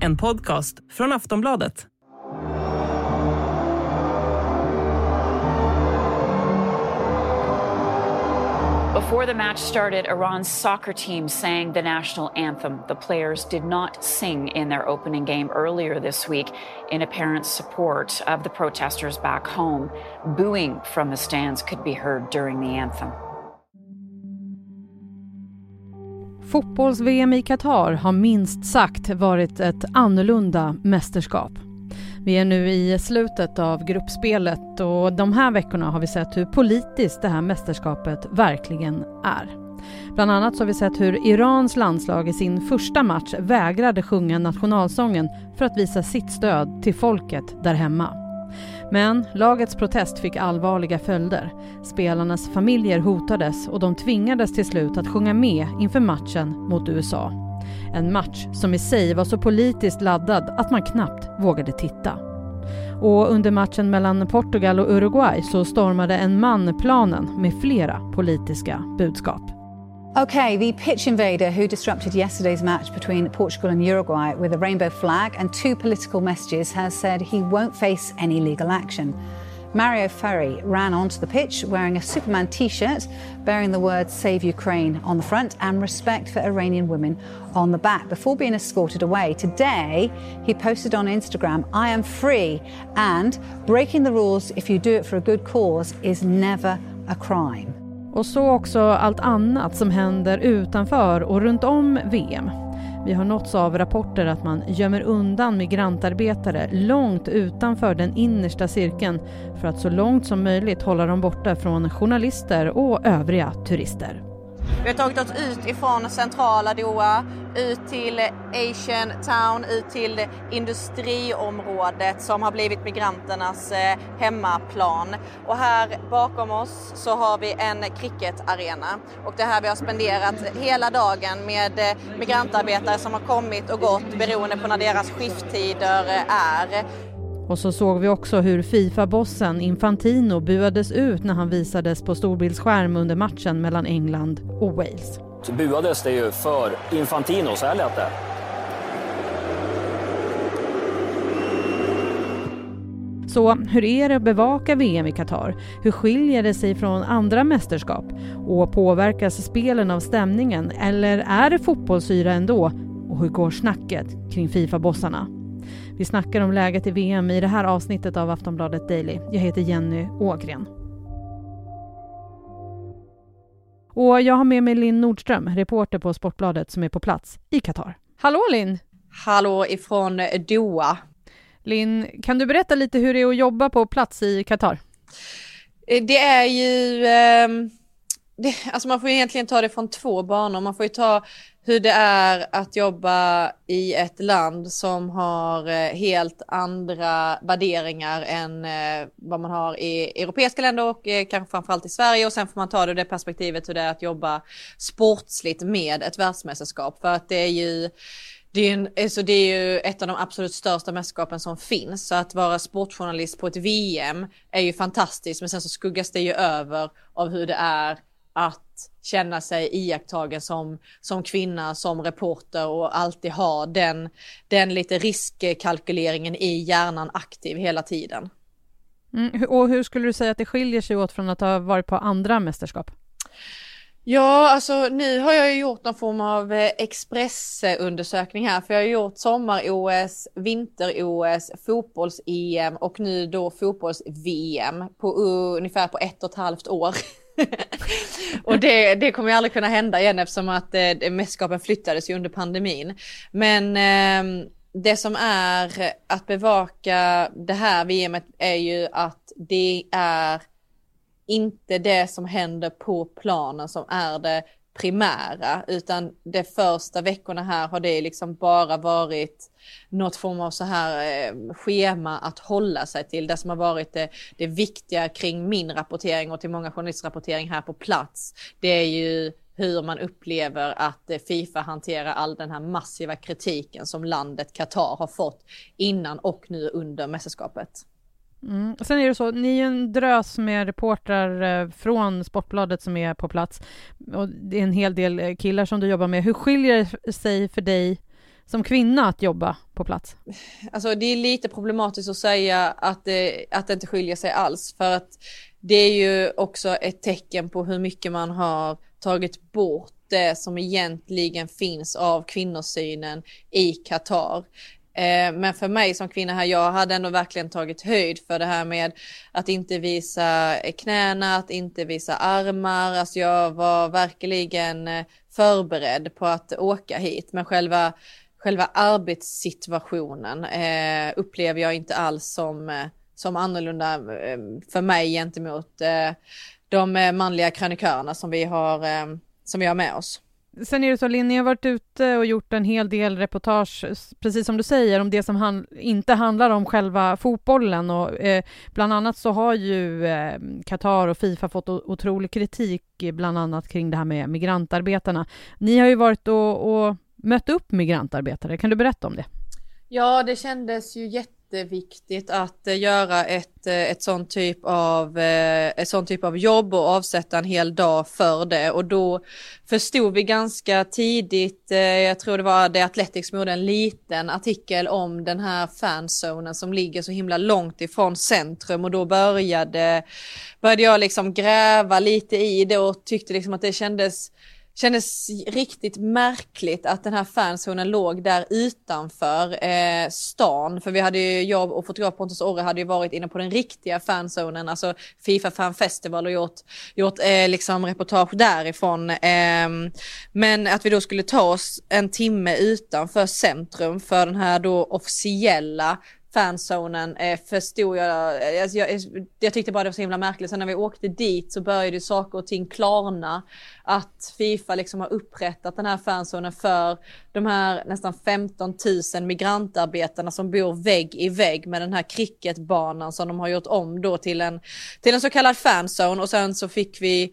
En podcast från Aftonbladet. Before the match started, Iran's soccer team sang the national anthem. The players did not sing in their opening game earlier this week in apparent support of the protesters back home. Booing from the stands could be heard during the anthem. Fotbolls-VM i Qatar har minst sagt varit ett annorlunda mästerskap. Vi är nu i slutet av gruppspelet och de här veckorna har vi sett hur politiskt det här mästerskapet verkligen är. Bland annat så har vi sett hur Irans landslag i sin första match vägrade sjunga nationalsången för att visa sitt stöd till folket där hemma. Men lagets protest fick allvarliga följder. Spelarnas familjer hotades och de tvingades till slut att sjunga med inför matchen mot USA. En match som i sig var så politiskt laddad att man knappt vågade titta. Och under matchen mellan Portugal och Uruguay så stormade en man planen med flera politiska budskap. Okay, the pitch invader who disrupted yesterday's match between Portugal and Uruguay with a rainbow flag and two political messages has said he won't face any legal action. Mario Ferri ran onto the pitch wearing a Superman t shirt bearing the words Save Ukraine on the front and Respect for Iranian Women on the back before being escorted away. Today, he posted on Instagram, I am free, and breaking the rules if you do it for a good cause is never a crime. Och så också allt annat som händer utanför och runt om VM. Vi har nåtts av rapporter att man gömmer undan migrantarbetare långt utanför den innersta cirkeln för att så långt som möjligt hålla dem borta från journalister och övriga turister. Vi har tagit oss ut ifrån centrala Doha, ut till Asian Town, ut till industriområdet som har blivit migranternas eh, hemmaplan. Och här bakom oss så har vi en cricketarena och det här vi har spenderat hela dagen med eh, migrantarbetare som har kommit och gått beroende på när deras skifttider eh, är. Och så såg vi också hur Fifa-bossen Infantino buades ut när han visades på storbildsskärm under matchen mellan England och Wales. Så buades det ju för Infantino, så här lät det. Så hur är det att bevaka VM i Qatar? Hur skiljer det sig från andra mästerskap? Och påverkas spelen av stämningen eller är det fotbollsyra ändå? Och hur går snacket kring Fifa-bossarna? Vi snackar om läget i VM i det här avsnittet av Aftonbladet Daily. Jag heter Jenny Ågren. Och jag har med mig Linn Nordström, reporter på Sportbladet som är på plats i Qatar. Hallå Linn! Hallå ifrån Doha. Linn, kan du berätta lite hur det är att jobba på plats i Qatar? Det är ju, eh, det, alltså man får egentligen ta det från två banor. Man får ju ta hur det är att jobba i ett land som har eh, helt andra värderingar än eh, vad man har i europeiska länder och eh, kanske framförallt i Sverige och sen får man ta det ur det perspektivet hur det är att jobba sportsligt med ett världsmästerskap för att det är ju det är, en, alltså det är ju ett av de absolut största mästerskapen som finns. Så att vara sportjournalist på ett VM är ju fantastiskt. Men sen så skuggas det ju över av hur det är att känna sig iakttagen som, som kvinna, som reporter och alltid ha den, den lite riskkalkyleringen i hjärnan aktiv hela tiden. Mm, och hur skulle du säga att det skiljer sig åt från att ha varit på andra mästerskap? Ja, alltså nu har jag gjort någon form av eh, expressundersökning här, för jag har gjort sommar-OS, vinter-OS, fotbolls-EM och nu då fotbolls-VM på ungefär på ett och ett halvt år. och det, det kommer ju aldrig kunna hända igen eftersom att eh, mästerskapen flyttades ju under pandemin. Men eh, det som är att bevaka det här VMet är ju att det är inte det som händer på planen som är det primära utan de första veckorna här har det liksom bara varit något form av så här eh, schema att hålla sig till. Det som har varit det, det viktiga kring min rapportering och till många journalistrapportering här på plats. Det är ju hur man upplever att eh, Fifa hanterar all den här massiva kritiken som landet Qatar har fått innan och nu under mästerskapet. Mm. Sen är det så, ni är en drös med reportrar eh, från Sportbladet som är på plats och det är en hel del eh, killar som du jobbar med. Hur skiljer det sig för dig som kvinna att jobba på plats? Alltså det är lite problematiskt att säga att det, att det inte skiljer sig alls för att det är ju också ett tecken på hur mycket man har tagit bort det som egentligen finns av kvinnosynen i Qatar. Eh, men för mig som kvinna här, jag hade ändå verkligen tagit höjd för det här med att inte visa knäna, att inte visa armar. Alltså jag var verkligen eh, förberedd på att åka hit. Men själva, själva arbetssituationen eh, upplever jag inte alls som, eh, som annorlunda för mig gentemot eh, de manliga krönikörerna som vi har, som vi har med oss. Sen är det så, Linn, ni har varit ute och gjort en hel del reportage, precis som du säger, om det som han, inte handlar om själva fotbollen. Och, eh, bland annat så har ju eh, Qatar och Fifa fått otrolig kritik, eh, bland annat kring det här med migrantarbetarna. Ni har ju varit och, och mött upp migrantarbetare. Kan du berätta om det? Ja, det kändes ju jätte jätteviktigt att eh, göra ett, eh, ett sånt typ av, eh, ett sånt typ av jobb och avsätta en hel dag för det. Och då förstod vi ganska tidigt, jag tror det var det Athletics som gjorde en liten artikel om den här fanzonen som ligger så himla långt ifrån centrum och då började, började jag liksom gräva lite i det och tyckte liksom att det kändes kändes riktigt märkligt att den här fanzonen låg där utanför eh, stan. För vi hade ju, jag och fotograf Pontus Orre hade ju varit inne på den riktiga fanzonen, alltså Fifa Fan Festival och gjort, gjort eh, liksom reportage därifrån. Eh, men att vi då skulle ta oss en timme utanför centrum för den här då officiella fanzonen eh, förstod jag, eh, alltså jag, jag, jag tyckte bara det var så himla märkligt. Sen när vi åkte dit så började saker och ting klarna. Att Fifa liksom har upprättat den här fanzonen för de här nästan 15 000 migrantarbetarna som bor vägg i vägg med den här cricketbanan som de har gjort om då till en, till en så kallad fanzone och sen så fick vi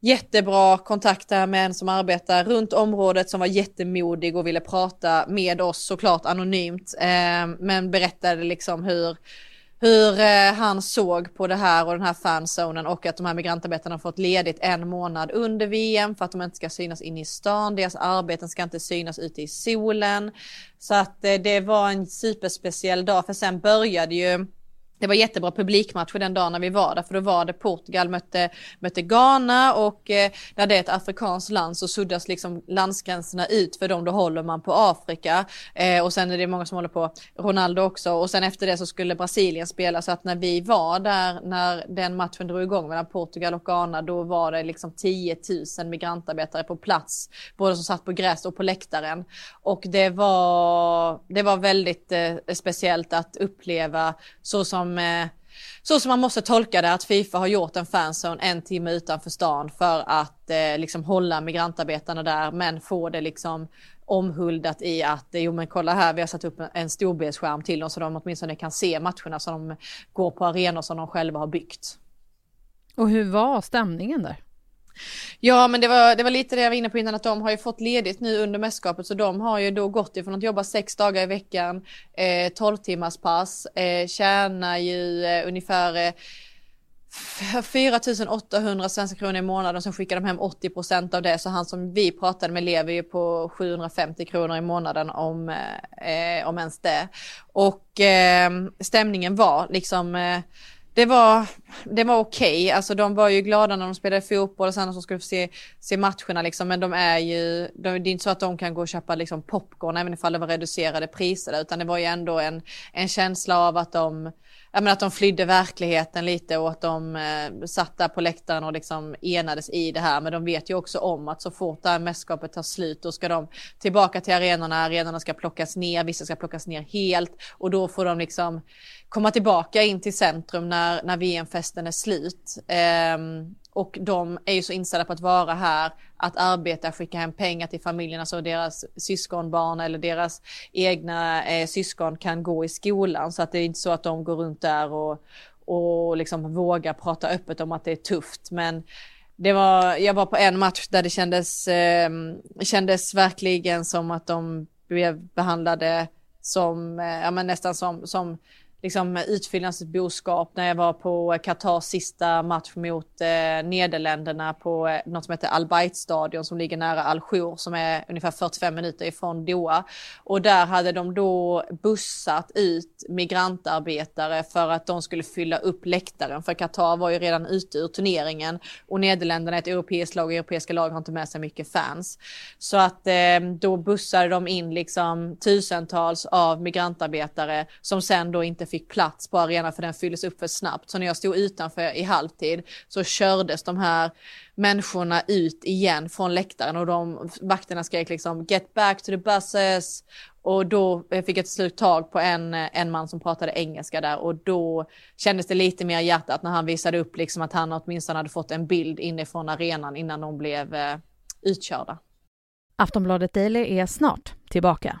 jättebra kontakter med en som arbetar runt området som var jättemodig och ville prata med oss såklart anonymt. Eh, men berättade liksom hur, hur eh, han såg på det här och den här fanzonen och att de här migrantarbetarna fått ledigt en månad under VM för att de inte ska synas in i stan. Deras arbeten ska inte synas ute i solen. Så att eh, det var en superspeciell dag för sen började ju det var jättebra publikmatch den dagen när vi var där, för då var det Portugal mötte, mötte Ghana och eh, när det är ett afrikanskt land så suddas liksom landsgränserna ut för dem, då håller man på Afrika. Eh, och sen är det många som håller på Ronaldo också och sen efter det så skulle Brasilien spela så att när vi var där, när den matchen drog igång mellan Portugal och Ghana, då var det liksom 10 000 migrantarbetare på plats, både som satt på gräs och på läktaren. Och det var, det var väldigt eh, speciellt att uppleva så som som så som man måste tolka det att Fifa har gjort en fanzone en timme utanför stan för att eh, liksom hålla migrantarbetarna där men få det liksom omhuldat i att eh, jo men kolla här vi har satt upp en storbildsskärm till dem så de åtminstone kan se matcherna som de går på arenor som de själva har byggt. Och hur var stämningen där? Ja, men det var, det var lite det jag var inne på innan, att de har ju fått ledigt nu under mästerskapet, så de har ju då gått ifrån att jobba sex dagar i veckan, eh, 12 timmars pass, eh, tjänar ju eh, ungefär eh, 4 800 svenska kronor i månaden, sen skickar de hem 80 procent av det, så han som vi pratade med lever ju på 750 kronor i månaden om, eh, om ens det. Och eh, stämningen var liksom eh, det var, det var okej, okay. alltså de var ju glada när de spelade fotboll och sen så skulle få se, se matcherna liksom, men de är ju, de, det är inte så att de kan gå och köpa liksom popcorn även ifall det var reducerade priser utan det var ju ändå en, en känsla av att de, ja, men att de flydde verkligheten lite och att de eh, satt där på läktaren och liksom enades i det här. Men de vet ju också om att så fort det här mästerskapet tar slut då ska de tillbaka till arenorna. Arenorna ska plockas ner, vissa ska plockas ner helt och då får de liksom komma tillbaka in till centrum när, när VM-festen är slut. Eh, och de är ju så inställda på att vara här, att arbeta, skicka hem pengar till familjerna så alltså deras syskonbarn eller deras egna eh, syskon kan gå i skolan. Så att det är inte så att de går runt där och, och liksom vågar prata öppet om att det är tufft. Men det var, jag var på en match där det kändes, eh, kändes verkligen som att de blev behandlade som, eh, ja men nästan som, som liksom utfyllnadsboskap när jag var på eh, Qatars sista match mot eh, Nederländerna på eh, något som heter Al Bayt stadion som ligger nära Al-Jour som är ungefär 45 minuter ifrån Doha. Och där hade de då bussat ut migrantarbetare för att de skulle fylla upp läktaren för Qatar var ju redan ute ur turneringen och Nederländerna är ett europeiskt lag och europeiska lag har inte med sig mycket fans. Så att eh, då bussade de in liksom tusentals av migrantarbetare som sen då inte fick plats på arenan för den fylldes upp för snabbt. Så när jag stod utanför i halvtid så kördes de här människorna ut igen från läktaren och de vakterna skrek liksom get back to the buses och då fick jag till slut tag på en, en man som pratade engelska där och då kändes det lite mer hjärtat när han visade upp liksom att han åtminstone hade fått en bild inifrån arenan innan de blev eh, utkörda. Aftonbladet Daily är snart tillbaka.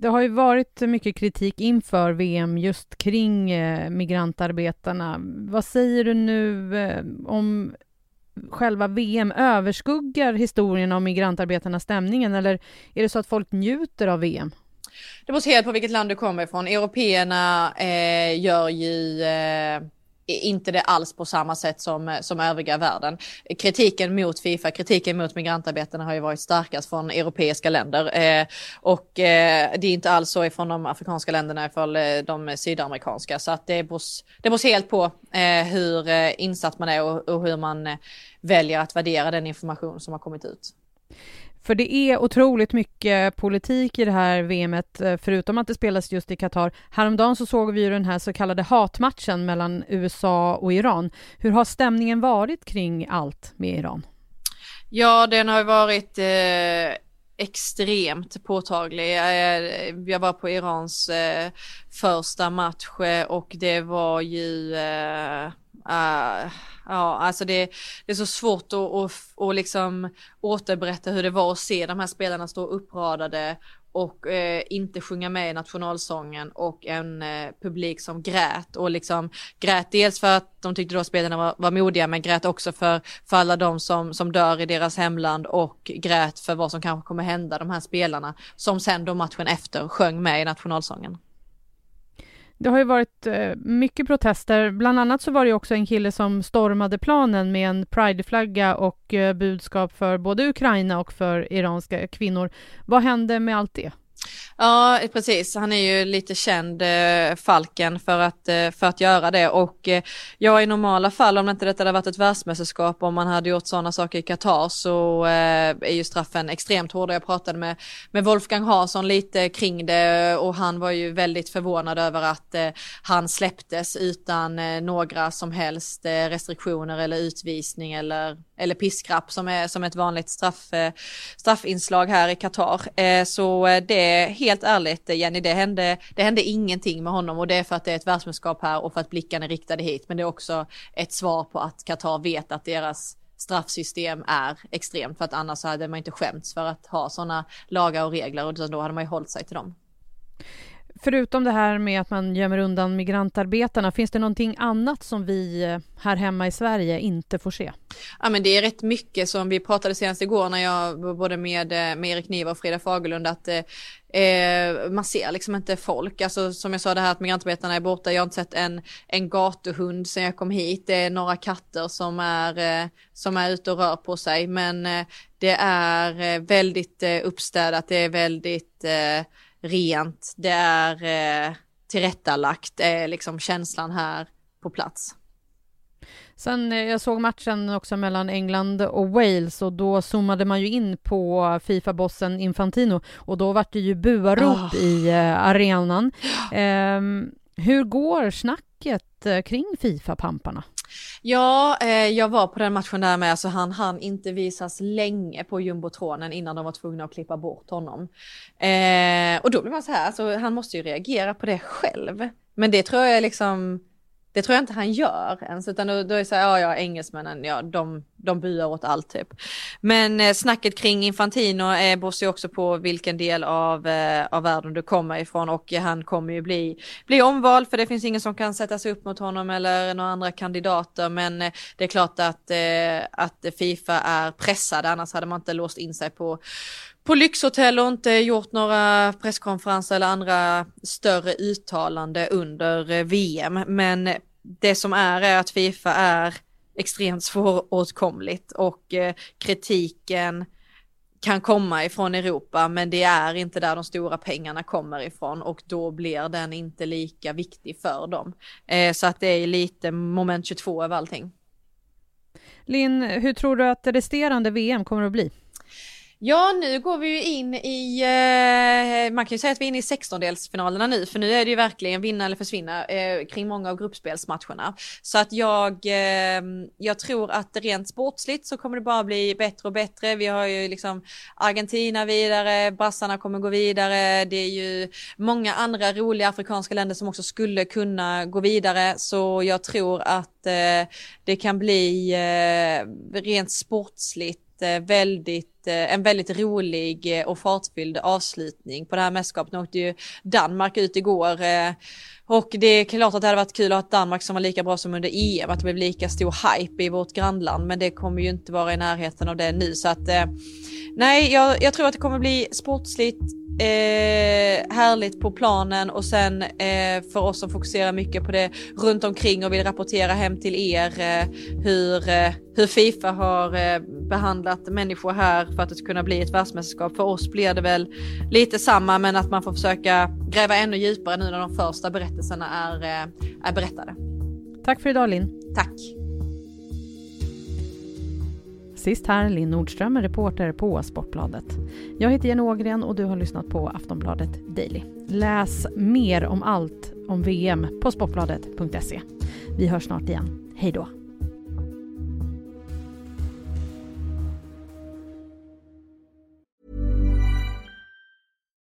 Det har ju varit mycket kritik inför VM just kring eh, migrantarbetarna. Vad säger du nu eh, om själva VM? Överskuggar historien om migrantarbetarna stämningen eller är det så att folk njuter av VM? Det beror helt på vilket land du kommer ifrån. Européerna eh, gör ju eh inte det alls på samma sätt som, eh, som övriga världen. Kritiken mot Fifa, kritiken mot migrantarbetarna har ju varit starkast från europeiska länder eh, och eh, det är inte alls så ifrån de afrikanska länderna ifall eh, de sydamerikanska så att det beror, det beror helt på eh, hur eh, insatt man är och, och hur man väljer att värdera den information som har kommit ut. För det är otroligt mycket politik i det här VMet, eh, förutom att det spelas just i Qatar. Häromdagen så såg vi ju den här så kallade hatmatchen mellan USA och Iran. Hur har stämningen varit kring allt med Iran? Ja, den har varit eh, extremt påtaglig. Jag var på Irans eh, första match eh, och det var ju Uh, ja, alltså det, det, är så svårt att, att, att liksom återberätta hur det var att se de här spelarna stå uppradade och eh, inte sjunga med i nationalsången och en eh, publik som grät och liksom grät dels för att de tyckte då spelarna var, var modiga men grät också för, för alla de som, som dör i deras hemland och grät för vad som kanske kommer hända de här spelarna som sen då matchen efter sjöng med i nationalsången. Det har ju varit eh, mycket protester. Bland annat så var det också en kille som stormade planen med en prideflagga och eh, budskap för både Ukraina och för iranska kvinnor. Vad hände med allt det? Ja, precis. Han är ju lite känd, eh, Falken, för att, eh, för att göra det. Och eh, ja, i normala fall, om inte detta hade varit ett världsmästerskap, om man hade gjort sådana saker i Qatar, så eh, är ju straffen extremt hårda. Jag pratade med, med Wolfgang Hansson lite kring det och han var ju väldigt förvånad över att eh, han släpptes utan eh, några som helst eh, restriktioner eller utvisning eller, eller piskrapp som är som ett vanligt straff, eh, straffinslag här i Qatar. Eh, så eh, det helt ärligt Jenny, det hände, det hände ingenting med honom och det är för att det är ett världsmästerskap här och för att blickarna är riktade hit. Men det är också ett svar på att Qatar vet att deras straffsystem är extremt för att annars hade man inte skämts för att ha sådana lagar och regler och då hade man ju hållit sig till dem. Förutom det här med att man gömmer undan migrantarbetarna, finns det någonting annat som vi eh, här hemma i Sverige inte får se? Ja men det är rätt mycket som vi pratade senast igår när jag var både med, eh, med Erik Niva och Frida Fagerlund att eh, eh, man ser liksom inte folk. Alltså som jag sa det här att migrantarbetarna är borta. Jag har inte sett en, en gatuhund sedan jag kom hit. Det är några katter som är, eh, som är ute och rör på sig. Men eh, det är väldigt eh, uppstädat. Det är väldigt rent, det är eh, tillrättalagt, det är liksom känslan här på plats. Sen eh, jag såg matchen också mellan England och Wales och då zoomade man ju in på Fifa-bossen Infantino och då var det ju buarop oh. i eh, arenan. Eh, hur går snacket snacket eh, kring Fifa-pamparna? Ja, eh, jag var på den matchen där med, så han hann inte visas länge på jumbotronen innan de var tvungna att klippa bort honom. Eh, och då blir man så här, alltså, han måste ju reagera på det själv. Men det tror jag liksom, det tror jag inte han gör ens, utan då, då är det så här, ja, ja, engelsmännen, ja, de, de buar åt allt typ. Men eh, snacket kring Infantino eh, beror ju också på vilken del av, eh, av världen du kommer ifrån och eh, han kommer ju bli, bli omvald för det finns ingen som kan sätta sig upp mot honom eller några andra kandidater. Men eh, det är klart att, eh, att Fifa är pressade, annars hade man inte låst in sig på på lyxhotell och inte gjort några presskonferenser eller andra större uttalande under eh, VM. Men det som är är att Fifa är extremt svåråtkomligt och eh, kritiken kan komma ifrån Europa men det är inte där de stora pengarna kommer ifrån och då blir den inte lika viktig för dem. Eh, så att det är lite moment 22 av allting. Linn, hur tror du att resterande VM kommer att bli? Ja, nu går vi ju in i, eh, man kan ju säga att vi är inne i 16-delsfinalerna nu, för nu är det ju verkligen vinna eller försvinna eh, kring många av gruppspelsmatcherna. Så att jag, eh, jag tror att rent sportsligt så kommer det bara bli bättre och bättre. Vi har ju liksom Argentina vidare, brassarna kommer gå vidare, det är ju många andra roliga afrikanska länder som också skulle kunna gå vidare, så jag tror att eh, det kan bli eh, rent sportsligt Eh, väldigt, Eh, en väldigt rolig eh, och fartfylld avslutning på det här mästerskapet. Nu åkte ju Danmark ut igår eh, och det är klart att det hade varit kul att ha ett Danmark som var lika bra som under EM, att det blev lika stor hype i vårt grannland, men det kommer ju inte vara i närheten av det nu så att nej, jag, jag tror att det kommer bli sportsligt eh, härligt på planen och sen eh, för oss som fokuserar mycket på det runt omkring och vill rapportera hem till er eh, hur, eh, hur Fifa har eh, behandlat människor här för att det ska kunna bli ett världsmästerskap. För oss blir det väl lite samma men att man får försöka gräva ännu djupare nu när de första berättelserna är, eh, är berättade. Tack för idag Linn. Tack. Sist här Linn Nordström, reporter på Sportbladet. Jag heter Jenny Ågren och du har lyssnat på Aftonbladet Daily. Läs mer om allt om VM på sportbladet.se. Vi hörs snart igen. Hej då!